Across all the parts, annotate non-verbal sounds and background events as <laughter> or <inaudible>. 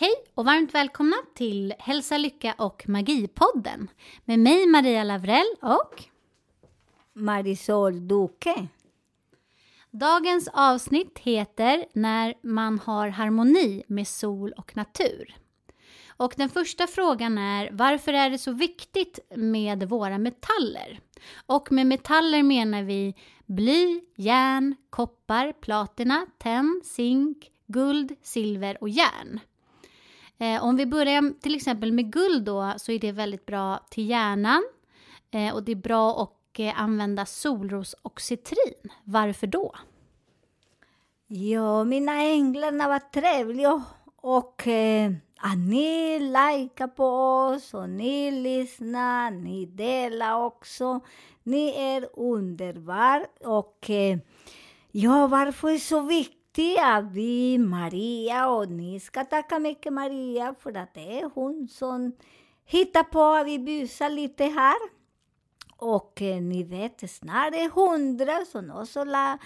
Hej och varmt välkomna till Hälsa, Lycka och Magipodden med mig Maria Lavrell och Marisol Duque. Dagens avsnitt heter När man har harmoni med sol och natur. Och den första frågan är varför är det så viktigt med våra metaller? Och med metaller menar vi bly, järn, koppar, platina, tenn, zink, guld, silver och järn. Eh, om vi börjar till exempel med guld då så är det väldigt bra till hjärnan eh, och det är bra att eh, använda solros och citrin. Varför då? Ja, mina änglarna var trevliga och eh, att ni likar på oss och ni lyssnar, ni delar också. Ni är underbar och eh, ja, varför är det så viktigt att vi, Maria, och ni ska tacka mycket Maria för att det är hon som hittar på att vi busar lite här. Och eh, ni vet, snart är hundra, så nu så la,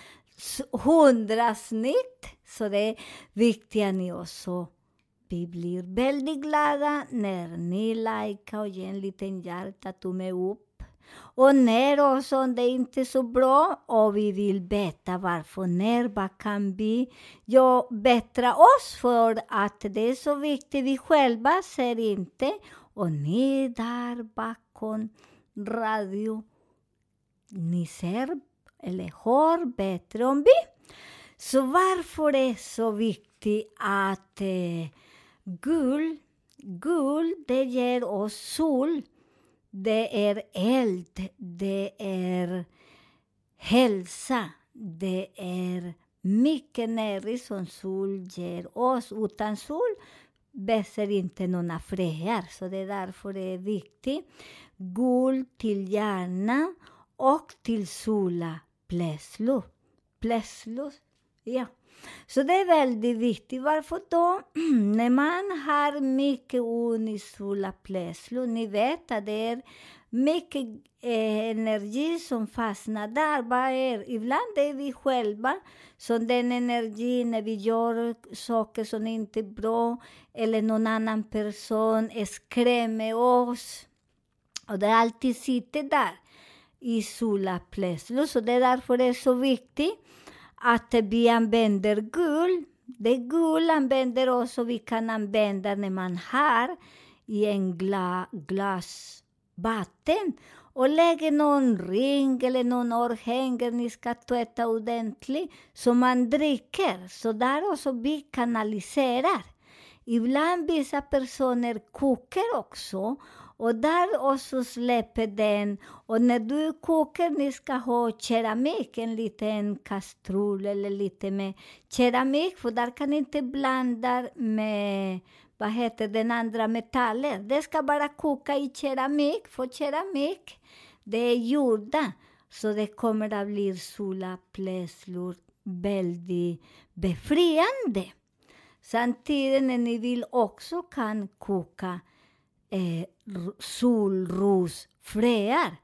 hundra snitt. Så det är viktigt att ni också vi blir väldigt glada när ni likar och ger en liten hjärta, tumme upp. Och när också det är inte så bra och vi vill veta varför, när, vad kan vi ja, bättra oss för att det är så viktigt, vi själva ser inte. Och ni där bakom radio, ni ser eller hör bättre om vi. Så varför är det så viktigt att eh, guld, guld, det ger oss sol. Det är eld, det är hälsa, det är mycket näring som sol ger oss. Utan sol växer inte några fröer, så det är därför det är viktigt. Guld till hjärna och till sola plötsligt. Plötsligt? ja. Så det är väldigt viktigt. Varför då? <clears throat> När man har mycket unisola plötsligt, ni vet att det är mycket eh, energi som fastnar där. Är? Ibland är vi själva som den energin när vi gör saker som inte är bra eller någon annan person skrämmer oss. Och det alltid sitter där i sola plötsligt, Så det är därför det är så viktigt att vi använder guld. Det guld använder också vi kan använda när man har i en gla, glas vatten och lägger någon ring eller någon örhänge ni ska tvätta ordentligt, så man dricker. Så där också vi kanaliserar. Ibland vissa personer kokar också och där också släpper den. Och när du kokar, ni ska ha keramik, en liten kastrull eller lite med keramik, för där kan ni inte blanda med vad heter den andra metallen. Det ska bara koka i keramik, för keramik, det är gjorda. Så det kommer att bli solapläslor väldigt befriande. Samtidigt när ni vill också kan koka eh, solrosfröer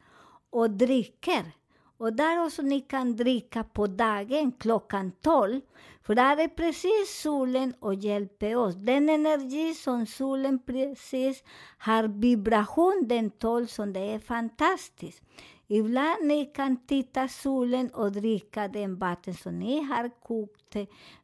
och dricker. Och där också ni kan dricka på dagen klockan 12. För där är precis solen och hjälper oss. Den energi som solen precis har vibration den 12 som det är fantastiskt. Ibland ni kan titta solen och dricka den vatten som ni har kokt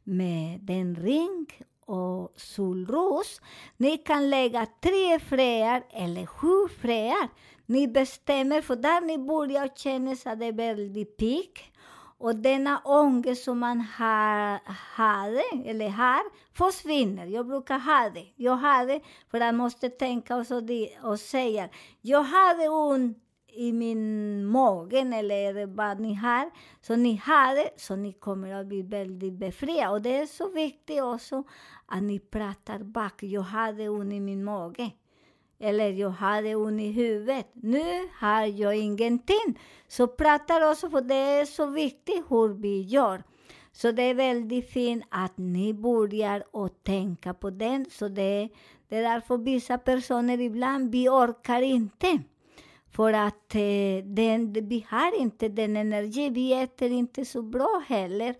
med den ring och solros. Ni kan lägga tre fröer eller sju fröer. Ni bestämmer, för där ni börjar känna att det är väldigt pigg. Och denna ångest som man har, hade, eller har, försvinner. Jag brukar ha det. Jag har det, för jag måste tänka och, så det, och säga, jag hade ont i min magen eller vad ni har. Så ni har det, så ni kommer att bli väldigt befriade. Och det är så viktigt också att ni pratar bak. Jag hade ont i min mage. Eller jag hade ont i huvudet. Nu har jag ingenting. Så pratar också, för det är så viktigt hur vi gör. Så det är väldigt fint att ni börjar att tänka på den. Så det, det är därför vissa personer ibland, vi orkar inte. För att eh, den, vi har inte den energi, vi äter inte så bra heller.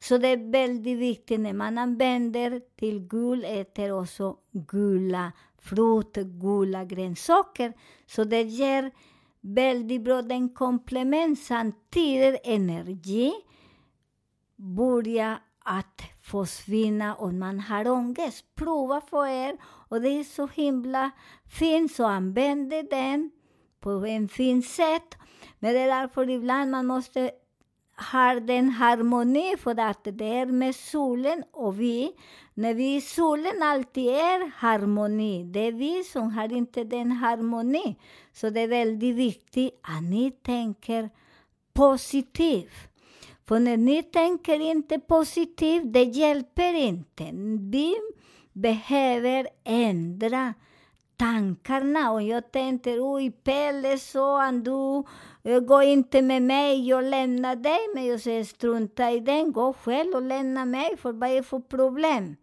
Så det är väldigt viktigt när man använder till gul, äter också gula frukt, gula grönsaker. Så det ger väldigt bra den komplement samtidigt energi börjar att försvinna om man har ångest. Prova för er och det är så himla fint, så använd den på en fin sätt. Men det är därför ibland man måste ha den harmoni, för att det är med solen och vi. När vi i solen alltid är harmoni. Det är vi som har inte den harmoni. Så det är väldigt viktigt att ni tänker positivt. För när ni tänker inte positivt, det hjälper inte. Vi behöver ändra tankarna. Och jag tänkte, oj, Pelle sa du eh, gå inte med mig, jag lämnar dig. Men jag säger, strunta i den, gå själv och lämna mig, för vad är det för problem?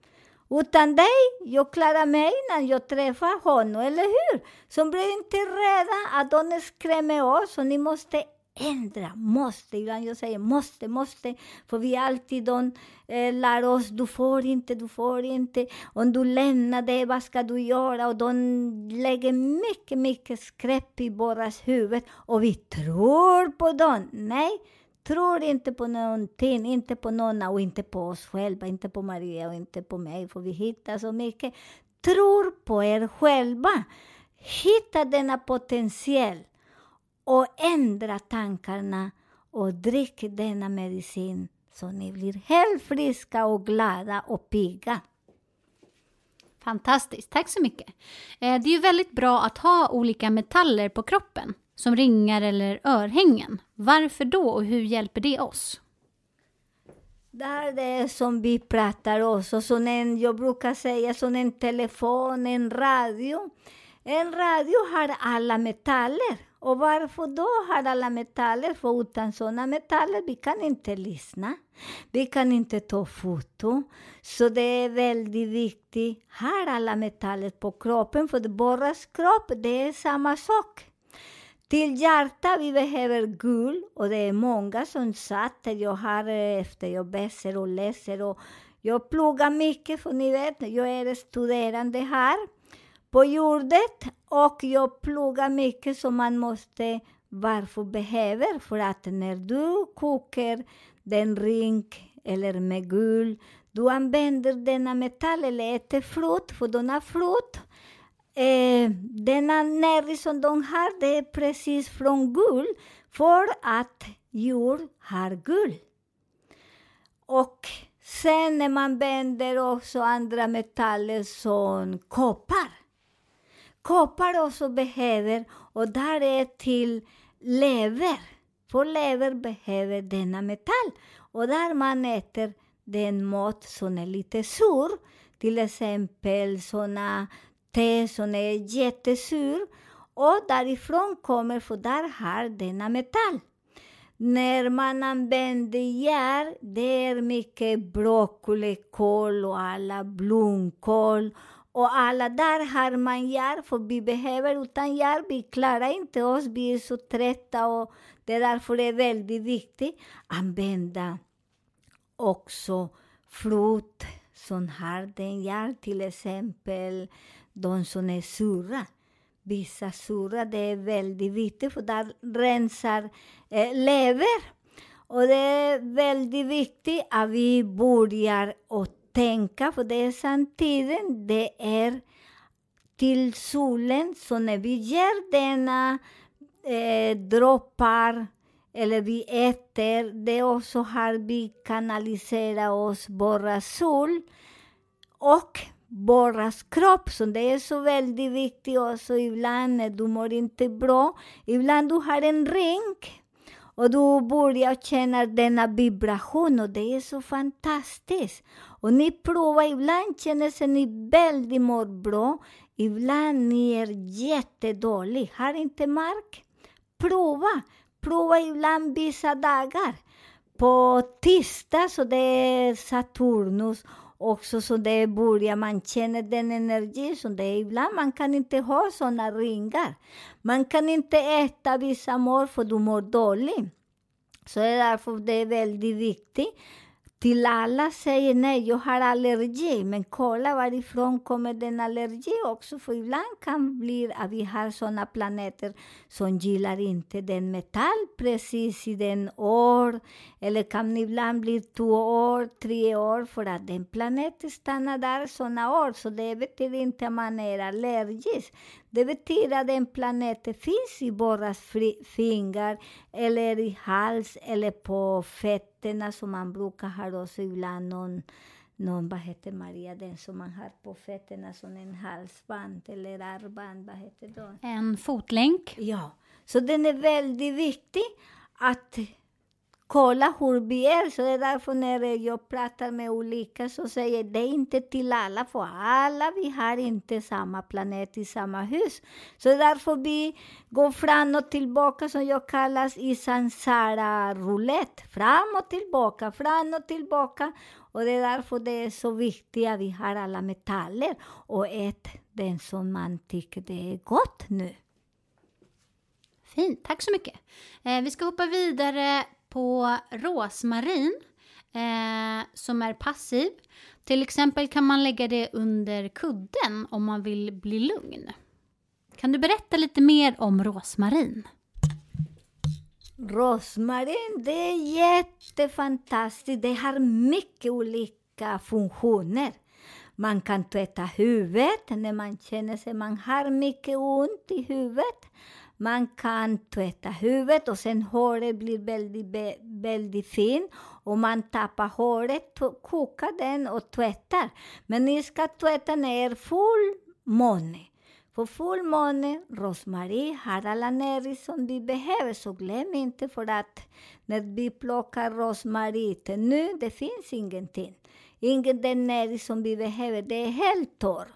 Utan dig, jag klarar mig innan jag träffar honom, eller hur? Så bli inte rädda att de skrämmer oss, och ni måste ändra, måste. Ibland jag säger måste, måste. För vi alltid de, eh, lär oss, du får inte, du får inte. Om du lämnar det, vad ska du göra? Och de lägger mycket, mycket skräp i våra huvud. Och vi tror på dem. Nej, tror inte på någonting, inte på någon och inte på oss själva, inte på Maria och inte på mig, för vi hittar så mycket. Tror på er själva. Hitta denna potential och ändra tankarna och drick denna medicin så ni blir helt friska och glada och pigga. Fantastiskt, tack så mycket. Eh, det är ju väldigt bra att ha olika metaller på kroppen, som ringar eller örhängen. Varför då och hur hjälper det oss? Det är det som vi pratar också, som en, jag brukar säga som en telefon, en radio. En radio har alla metaller och varför då har alla metaller? För utan sådana metaller vi kan inte lyssna. Vi kan inte ta foto. Så det är väldigt viktigt. Har alla metaller på kroppen, för borras kropp, det är samma sak. Till hjärta vi behöver guld och det är många som satt jag har efter jag läser och läser och jag pluggar mycket för ni vet, jag är studerande här på jordet och jag pluggar mycket som man måste, varför behöver, för att när du kokar den ring eller med guld, du använder denna metall eller äter frukt, för denna frukt, eh, denna näring som de har, det är precis från guld, för att djur har guld. Och sen när man vänder också andra metaller som koppar, Koppar också behöver, och där är till lever. För lever behöver denna metall. Och där man äter den mat som är lite sur, till exempel såna te som är jättesur, och därifrån kommer, för där har denna metall. När man använder järn, det är mycket broccoli, kål och alla blomkål och alla där har man järn, för vi behöver utan järn, vi klarar inte oss, vi är så trötta och det är därför det är väldigt viktigt att använda också frukt som har den järn, till exempel de som är sura. Vissa sura, det är väldigt viktigt för där rensar eh, lever. Och det är väldigt viktigt att vi börjar och tänka, på det samtidigt, det är till solen, så när vi ger denna eh, droppar eller vi äter, det också har vi kanaliserat oss borra sol och borras kropp. Så det är så väldigt viktigt också ibland när du mår inte bra. Ibland du har en ring och du börjar känna denna vibration och det är så fantastiskt. Och ni provar, ibland känner sig ni väldigt mår bra, ibland ni är jättedålig. Har inte mark? Prova! Prova ibland vissa dagar. På tisdag så det är Saturnus också så det börjar man känna den energi som det är ibland. Man kan inte ha såna ringar. Man kan inte äta vissa mål för du mår dåligt. Så det är därför det är väldigt viktigt till alla säger nej, jag har allergi, men kolla varifrån kommer den allergi också, för ibland kan det bli att vi har sådana planeter som gillar inte den metall precis i den år, eller kan ibland bli två år, tre år, för att den planeten stannar där sådana år, så det betyder inte att man är allergisk. Det betyder att den planeten finns i våra fingrar, eller i hals, eller på fötterna, som man brukar ha också ibland någon någon, vad heter Maria, den som man har på fötterna som en halsband eller armband, vad heter det? En fotlänk. Ja, så den är väldigt viktig att kolla hur vi är. Så det är därför när jag pratar med olika så säger jag det är inte till alla, för alla vi har inte samma planet i samma hus. Så det är därför vi går fram och tillbaka, som jag kallas i sansara roulette. Fram och tillbaka, fram och tillbaka. Och det är därför det är så viktigt att vi har alla metaller och ät den som man tycker det är gott nu. Fint, tack så mycket. Eh, vi ska hoppa vidare på rosmarin eh, som är passiv. Till exempel kan man lägga det under kudden om man vill bli lugn. Kan du berätta lite mer om rosmarin? Rosmarin, det är jättefantastiskt. Det har mycket olika funktioner. Man kan tvätta huvudet när man känner sig man har mycket ont i huvudet. Man kan tvätta huvudet och sen håret blir väldigt, väldigt fint. Och man tappar håret, kokar den och tvättar. Men ni ska tvätta ner full måne. På full måne, rosmarin har alla näring som vi behöver, så glöm inte för att när vi plockar rosmarin nu, det finns ingenting. Ingen den näring som vi behöver, det är helt torr.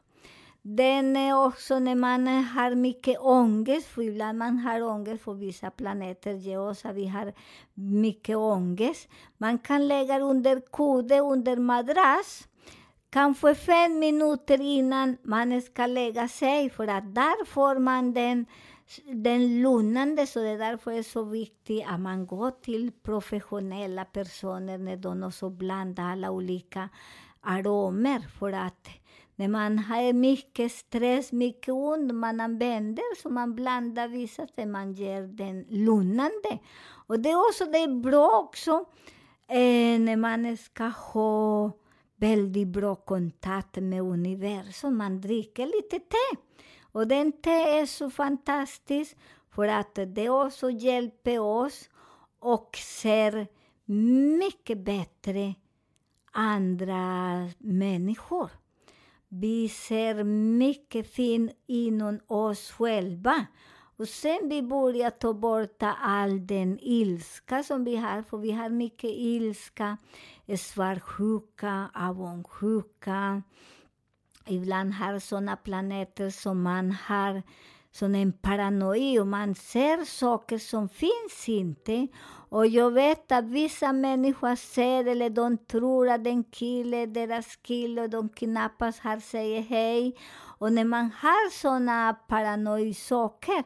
Den är också när man har mycket ångest, för ibland man har vissa planeter, ger oss att vi. Man kan lägga under kudde, under madrass, kanske fem minuter innan man ska lägga sig, för att där får man den, den lugnande, så det är därför det är så viktigt att man går till professionella personer när de också alla olika aromer, när man har mycket stress, mycket ont, man använder så man blandar vissa så man ger den lugnande. Och det är också det är bra också eh, när man ska ha väldigt bra kontakt med universum. Man dricker lite te. Och den te är så fantastisk för att det också hjälper oss och ser mycket bättre andra människor. Vi ser mycket fint inom oss själva. Och sen vi börjar ta bort all den ilska som vi har, för vi har mycket ilska, eh, svartsjuka, avundsjuka. Ibland har sådana planeter som man har som en paranoia och man ser saker som finns inte. Och jag vet att vissa människor ser eller de tror att en kille är deras kille och de knappast har säger hej. Och när man har såna paranoisaker,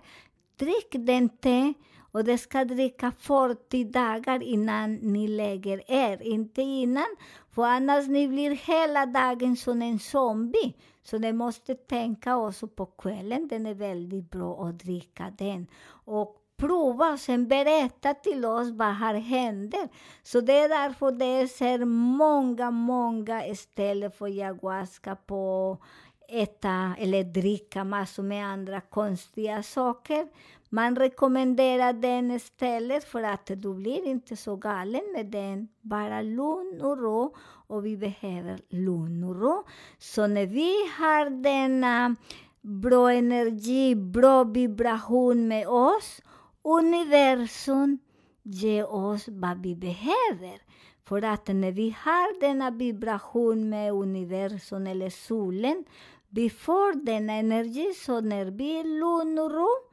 drick den te och det ska dricka 40 dagar innan ni lägger er, inte innan. För annars ni blir hela dagen som en zombie. Så ni måste tänka också på kvällen, den är väldigt bra att dricka den. Och prova och sen berätta till oss vad här händer. Så det är därför det är många, många ställen för ayahuasca på äta eller dricka massor med andra konstiga saker. Man rekommenderar den istället för att du blir inte så galen med den. Bara lugn och ro. Och vi behöver lugn och ro. Så när vi har denna bra energi, bra vibration med oss, universum ger oss vad vi behöver. För att när vi har denna vibration med universum eller solen, vi får denna energi, så när vi är lugn och ro,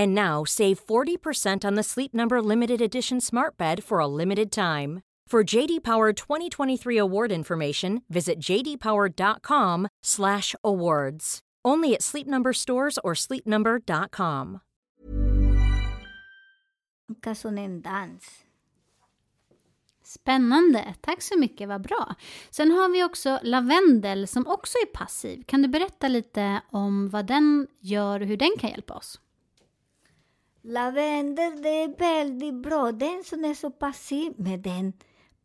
And now save 40% on the Sleep Number limited edition Smart Bed for a limited time. For JD Power 2023 award information, visit jdpower.com/awards. Only at Sleep Number stores or sleepnumber.com. som en dans. Spännande. Tack så mycket, vad bra. Sen har vi också lavendel som också är passiv. Kan du berätta lite om vad den gör och hur den kan hjälpa oss? Lavendel, det är väldigt bra. Den som är så passiv med den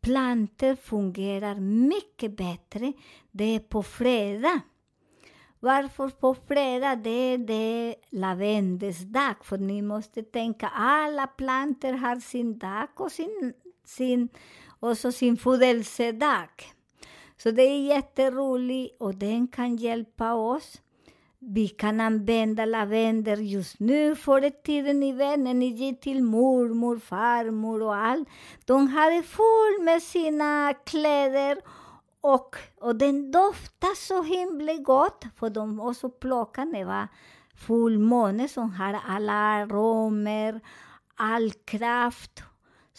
plantor fungerar mycket bättre. Det är på fredag. Varför på fredag? Det är det lavendelsdag. För ni måste tänka, alla plantor har sin dag och sin, sin, också sin födelsedag. Så det är jätteroligt och den kan hjälpa oss. Vi kan använda lavendel. Just nu, förr i tiden i vännen. Ni gick till mormor, farmor och allt. De hade fullt med sina kläder. Och, och den doftade så himla gott, för de också plockade det var fullmåne som har alla aromer, all kraft.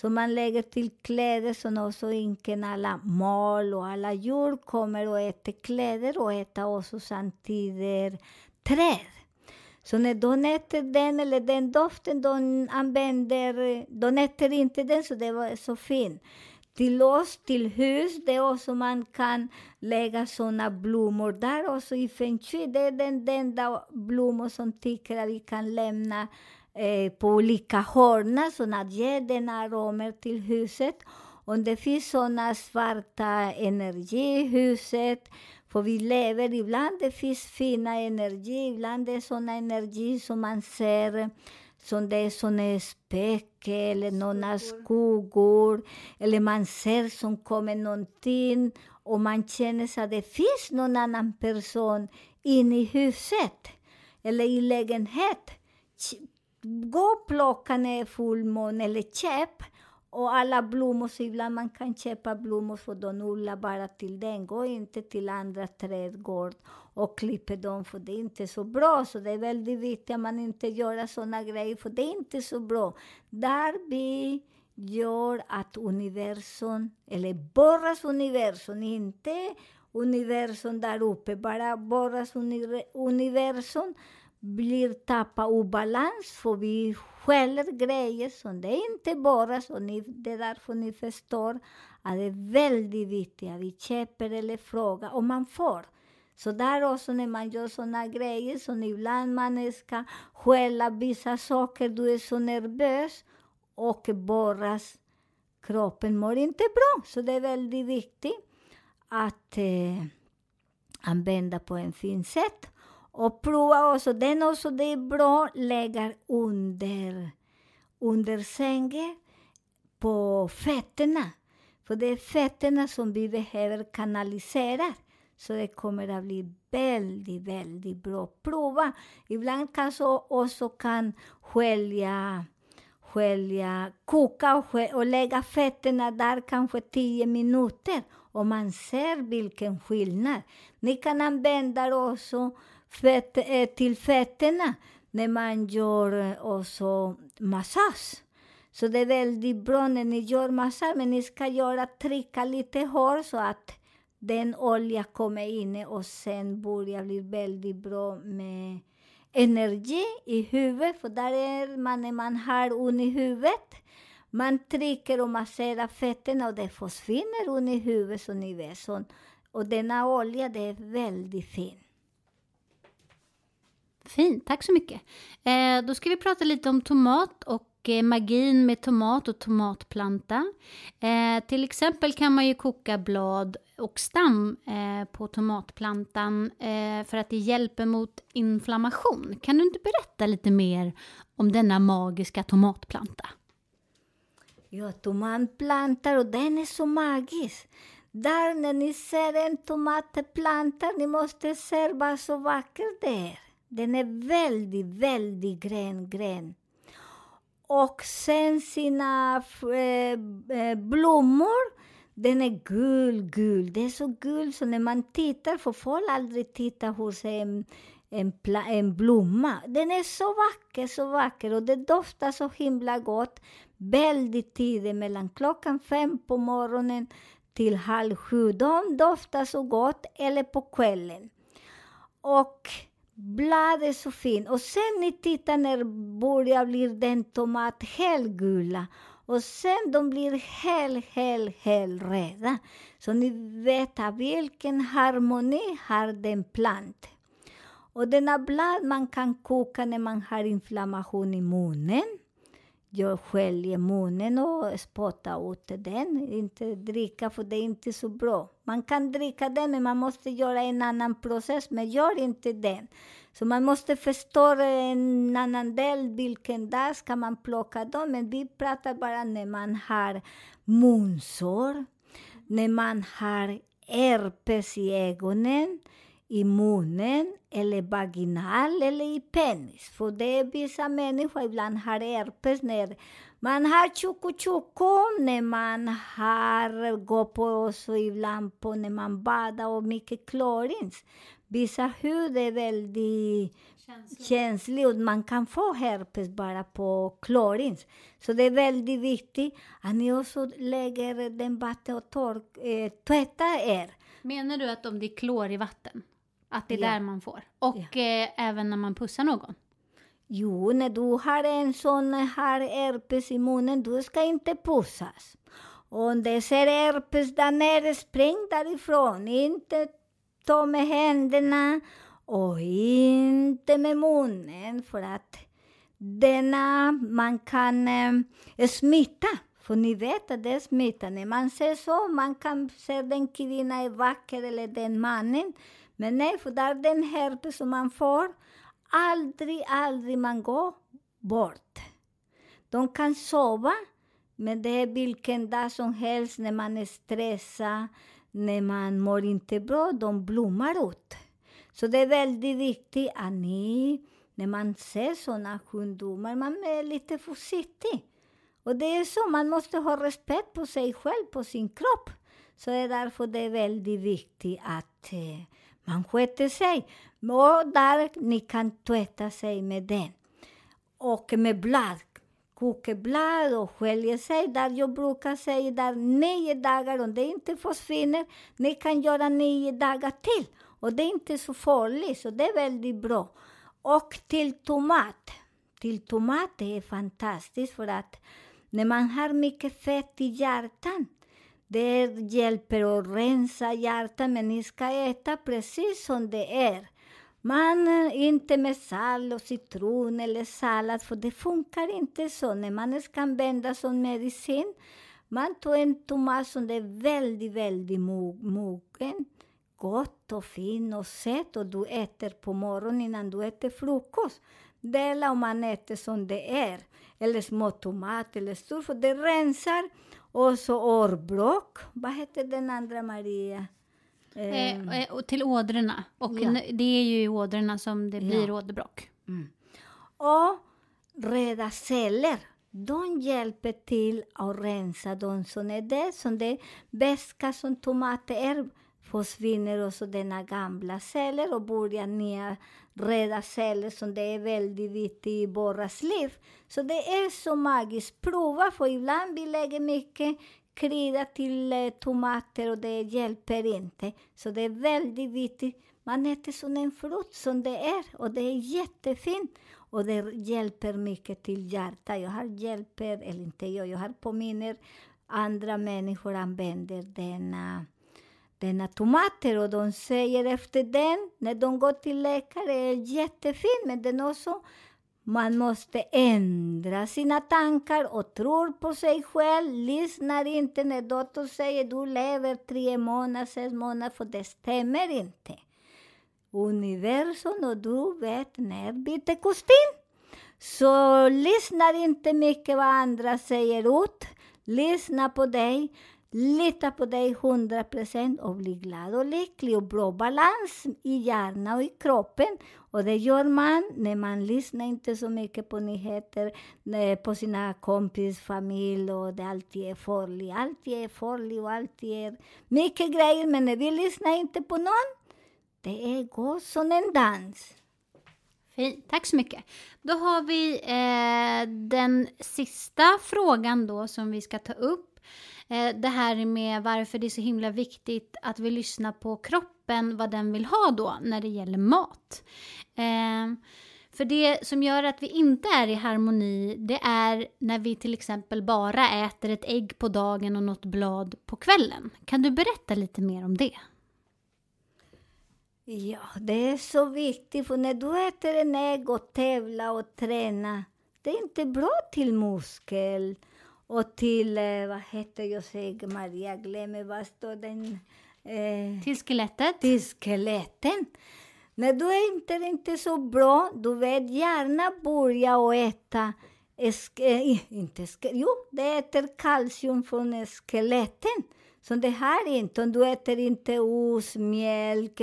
Så man lägger till kläder som också inte alla mal och alla djur kommer och äter kläder och äter också samtidigt träd. Så när de äter den eller den doften de använder, de äter inte den så det var så fint. Till oss, till hus, det är också man kan lägga såna blommor där också i feng shui. Det är den enda blommor som tycker att vi kan lämna eh, på olika hörn, så att ge den aromer till huset. Om det finns såna svarta energi i huset, för vi lever, ibland det finns fina energi, ibland det är såna energi som man ser som det är såna spöke eller några skuggor, eller man ser som kommer någonting och man känner att det finns någon annan person inne i huset eller i lägenhet. Gå och plocka ner fullmåne eller köp. och alla blommor, så ibland man kan köpa blommor för de odlar bara till den. Gå inte till andra trädgård och klipper dem, för det är inte så bra. Så det är väldigt viktigt att man inte gör sådana grejer, för det är inte så bra. Där vi gör att universum, eller borras universum, inte universum där uppe, bara borras universum blir tappa obalans, för vi skäller grejer som det inte bara så. Ni, det är därför ni förstår att det är väldigt viktigt att vi köper eller frågar och man får. Så där också när man gör såna grejer, som ibland man ska skälla vissa saker, du är så nervös och borras, kroppen mår inte bra. Så det är väldigt viktigt att eh, använda på en fin sätt. Och prova också, den också, det är bra lägga under, under sängen på fötterna. För det är fötterna som vi behöver kanalisera. Så det kommer att bli väldigt, väldigt bra. Prova! Ibland kanske också kan skölja skölja, koka och, skölja, och lägga fetterna där kanske 10 minuter. Och man ser vilken skillnad. Ni kan använda också fett, eh, till fetterna när man gör eh, också massage. Så det är väldigt bra när ni gör massage, men ni ska göra trycka lite hårt så att den olja kommer in och sen börjar bli väldigt bra med energi i huvudet, för där är man när man har ont i huvudet. Man trycker och masserar fötterna och det försvinner ont i huvudet, som ni vet. Så, och denna olja, det är väldigt fin. Fint, tack så mycket. Eh, då ska vi prata lite om tomat och eh, magin med tomat och tomatplanta. Eh, till exempel kan man ju koka blad och stam eh, på tomatplantan eh, för att det hjälper mot inflammation. Kan du inte berätta lite mer om denna magiska tomatplanta? Ja, tomatplantan, och den är så magisk. Där när ni ser en tomatplanta, ni måste se vad så vackert det är. Den är väldigt, väldigt grön, grön. Och sen sina äh, blommor, den är gul, gul. Det är så gul så när man tittar, för folk aldrig titta hos en, en, en blomma. Den är så vacker, så vacker och det doftar så himla gott. Väldigt tidigt, mellan klockan fem på morgonen till halv sju. De doftar så gott, eller på kvällen. Och Blad är så fin. Och sen ni tittar när börjar blir den tomat helgula. Och sen de blir helt, hel, hel röda. Så ni vet vilken harmoni har den planten. Och denna blad man kan koka när man har inflammation i munnen. Jag sköljer munnen och spottar ut den. Inte dricka, för det är inte så bra. Man kan dricka den, men man måste göra en annan process. Men gör inte den. Så man måste förstå en annan del, vilken dag ska man plocka dem. Men vi pratar bara när man har munsår, när man har herpes i ögonen, i munnen, eller vaginal eller i penis. För det är vissa människor ibland har herpes när man har tjocko när man har gått på också ibland på när man badar och mycket klorins. Vissa hud är väldigt känslig. känslig och man kan få herpes bara på klorins. Så det är väldigt viktigt att ni också lägger den vatten och tork, eh, tvättar er. Menar du att om det är klor i vatten, att det är ja. där man får? Och ja. eh, även när man pussar någon? Jo, när du har en sån har herpes i munnen, du ska inte pussas. Om det ser herpes där nere, spring därifrån. Inte ta med händerna och inte med munnen för att denna, man kan eh, smitta. För ni vet att det är smitta. När man ser så, man kan se den kvinnan är vacker eller den mannen. Men nej, för där den herpes som man får, aldrig, aldrig man går bort. De kan sova, men det är vilken dag som helst när man är stressad, när man mår inte bra, de blommar ut. Så det är väldigt viktigt att ni, när man ser sådana sjukdomar, man är lite försiktig. Och det är så, man måste ha respekt på sig själv, på sin kropp. Så det är därför det är väldigt viktigt att eh, man sköter sig. Och där ni kan tvätta sig med den. Och med blad kokeblad och sköljer sig. Där jag brukar säga där nio dagar, om det inte försvinner, ni kan göra nio dagar till. Och det är inte så farligt, så det är väldigt bra. Och till tomat. Till tomat det är fantastiskt för att när man har mycket fett i hjärtan, det hjälper att rensa hjärtat, men e ni ska äta precis som det är. Man, inte med salt och citron eller sallad, för det funkar inte så. När man ska använda som medicin, man tar en tomat som är väldigt, väldigt mogen, gott och fin och sött och du äter på morgonen innan du äter frukost. Dela om man äter som det är. Eller små tomater eller stor, för det rensar. Och så årbråck. Vad heter den andra, Maria? Eh, eh, och till ådrorna. Och Ja. det är ju i ådrorna som det blir Ja. åderbråck. Och röda celler, de hjälper till att rensa de som är där. Som det beska som tomater försvinner och så denna gamla celler och börjar nya röda celler som det är väldigt viktigt i våras liv. Så det är så magiskt. Prova, för ibland vi lägger mycket krydda till eh, tomater och det hjälper inte. Så det är väldigt viktigt. Man äter som en frukt som det är och det är jättefint. Och det hjälper mycket till hjärtat. Jag har hjälper, eller inte jag, jag har påminner andra människor använder denna, denna tomater och de säger efter den, när de går till läkare, är e jättefint men den också man måste ändra sina tankar och tror på sig själv. Lyssnar inte när doktorn säger du lever tre månader, sex månader, för det stämmer inte. Universum och du vet när byter kostym. Så lyssnar inte mycket vad andra säger ut. Lyssna på dig. Lita på dig 100% och bli glad och lycklig och bra balans i hjärnan och i kroppen. Och det gör man när man lyssnar inte så mycket på nyheter, eh, på sina kompis, familj och det alltid är farligt. Alltid är farligt och alltid är mycket grejer. Men när vi lyssnar inte på någon, det är går som en dans. Fint, tack så mycket. Då har vi eh, den sista frågan då som vi ska ta upp. Eh, det här med varför det är så himla viktigt att vi lyssnar på kroppen, vad den vill ha då när det gäller mat. Eh, för det som gör att vi inte är i harmoni, det är när vi till exempel bara äter ett ägg på dagen och något blad på kvällen. Kan du berätta lite mer om det? Ja, det är så viktigt, för när du äter en ägg och tävlar och tränar, det är inte bra till muskel och till, eh, vad heter jag säger, Maria, glömmer vad står den? Eh, Till skelettet? till skeletten. När du är inte, inte så bra, du vet gärna börja och äta Esk, eh, inte ske, jo, det äter kalcium från skeletten. Så det här inte, om du äter inte ost, mjölk,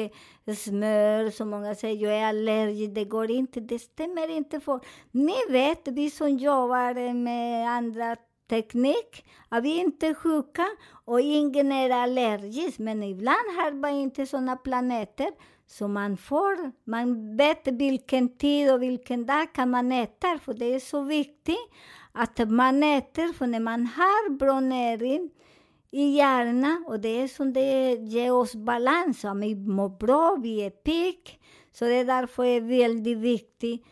smör, som många säger, jag är allergisk, det går inte, det stämmer inte för. Ni vet, vi som jobbar med andra teknik, att vi inte är sjuka och ingen är allergisk, men ibland har man inte sådana planeter så man får, man vet vilken tid och vilken dag kan man äta, för det är så viktigt att man äter, för när man har bra näring i hjärnan, och det är som det ger oss balans, och vi mår bra, vi är pigg, så det är därför det är väldigt viktigt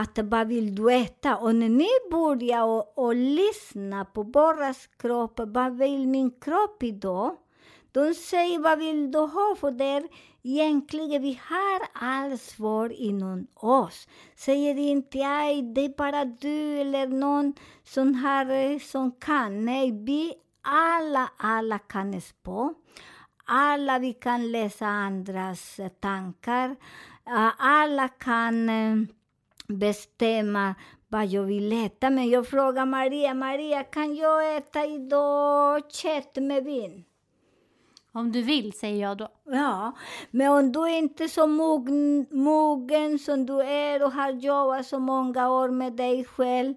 att vad vill du äta? Och när ni börjar och, och lyssna på våras kropp, vad vill min kropp idag? De säger vad vill du ha? För det är egentligen vi har allt svar inom oss. Säger inte aj, det är bara du eller någon som, har, eh, som kan. Nej, vi alla, alla kan spå. Alla vi kan läsa andras tankar. Alla kan eh, bestämma vad jag vill äta. Men jag frågar Maria, Maria, kan jag äta idag kött med vin? Om du vill, säger jag då. Ja, men om du inte är så mogen, mogen som du är och har jobbat så många år med dig själv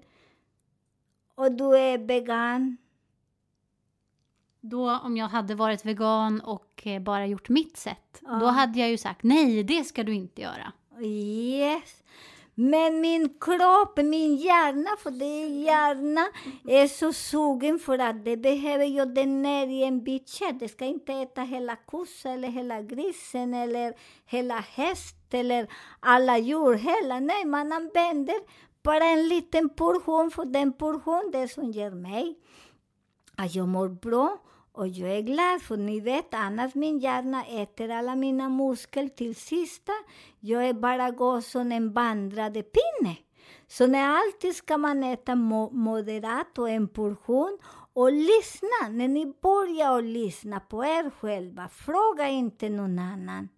och du är vegan. Då om jag hade varit vegan och eh, bara gjort mitt sätt, Ja. då hade jag ju sagt nej, det ska du inte göra. Yes. Men min kropp, min hjärna, för det är hjärna, är så sugen för att det behöver jag den ner i en bit kött. Det ska inte äta hela kossan eller hela grisen eller hela häst eller alla djur. Hela, nej, man använder bara en liten portion, för den portion det som ger mig att jag mår bra och jag är glad, för ni vet, annars min hjärna äter alla mina muskler till sista. Jag är bara gå som en vandrade pinne. Så när alltid ska man äta mo moderat och en portion och lyssna. När ni börjar att lyssna på er själva, fråga inte någon annan.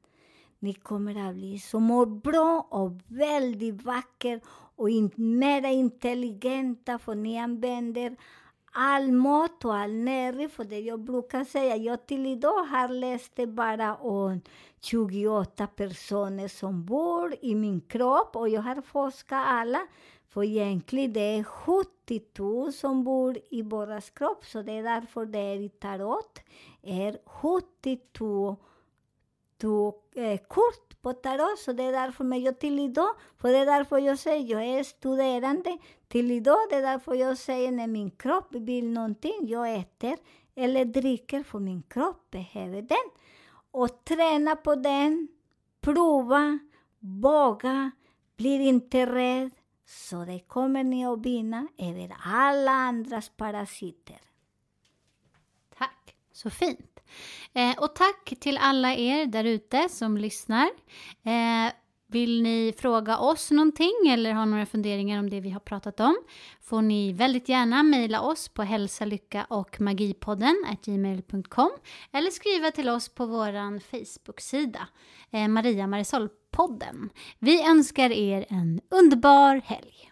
Ni kommer att bli så mår bra och väldigt vacker och in, mera intelligenta, för ni använder all mat och all näring. För det jag brukar säga, jag till idag har läst det bara om 28 personer som bor i min kropp och jag har forskat alla. För egentligen det är 70 000 som bor i vår kropp, så det är därför det är i tarot. är 70 000 eh, kort på det är därför men jag till idag, för det är därför jag säger, jag är studerande till idag, det är därför jag säger när min kropp vill någonting, jag äter eller dricker för min kropp behöver den. Och träna på den, prova, våga, blir inte rädd, så det kommer ni att vinna över e alla andras parasiter. Så fint. Eh, och tack till alla er där ute som lyssnar. Eh, vill ni fråga oss någonting eller ha några funderingar om det vi har pratat om får ni väldigt gärna mejla oss på hälsa, lycka och magipodden gmail.com eller skriva till oss på vår Facebook-sida eh, Maria Marisol-podden. Vi önskar er en underbar helg!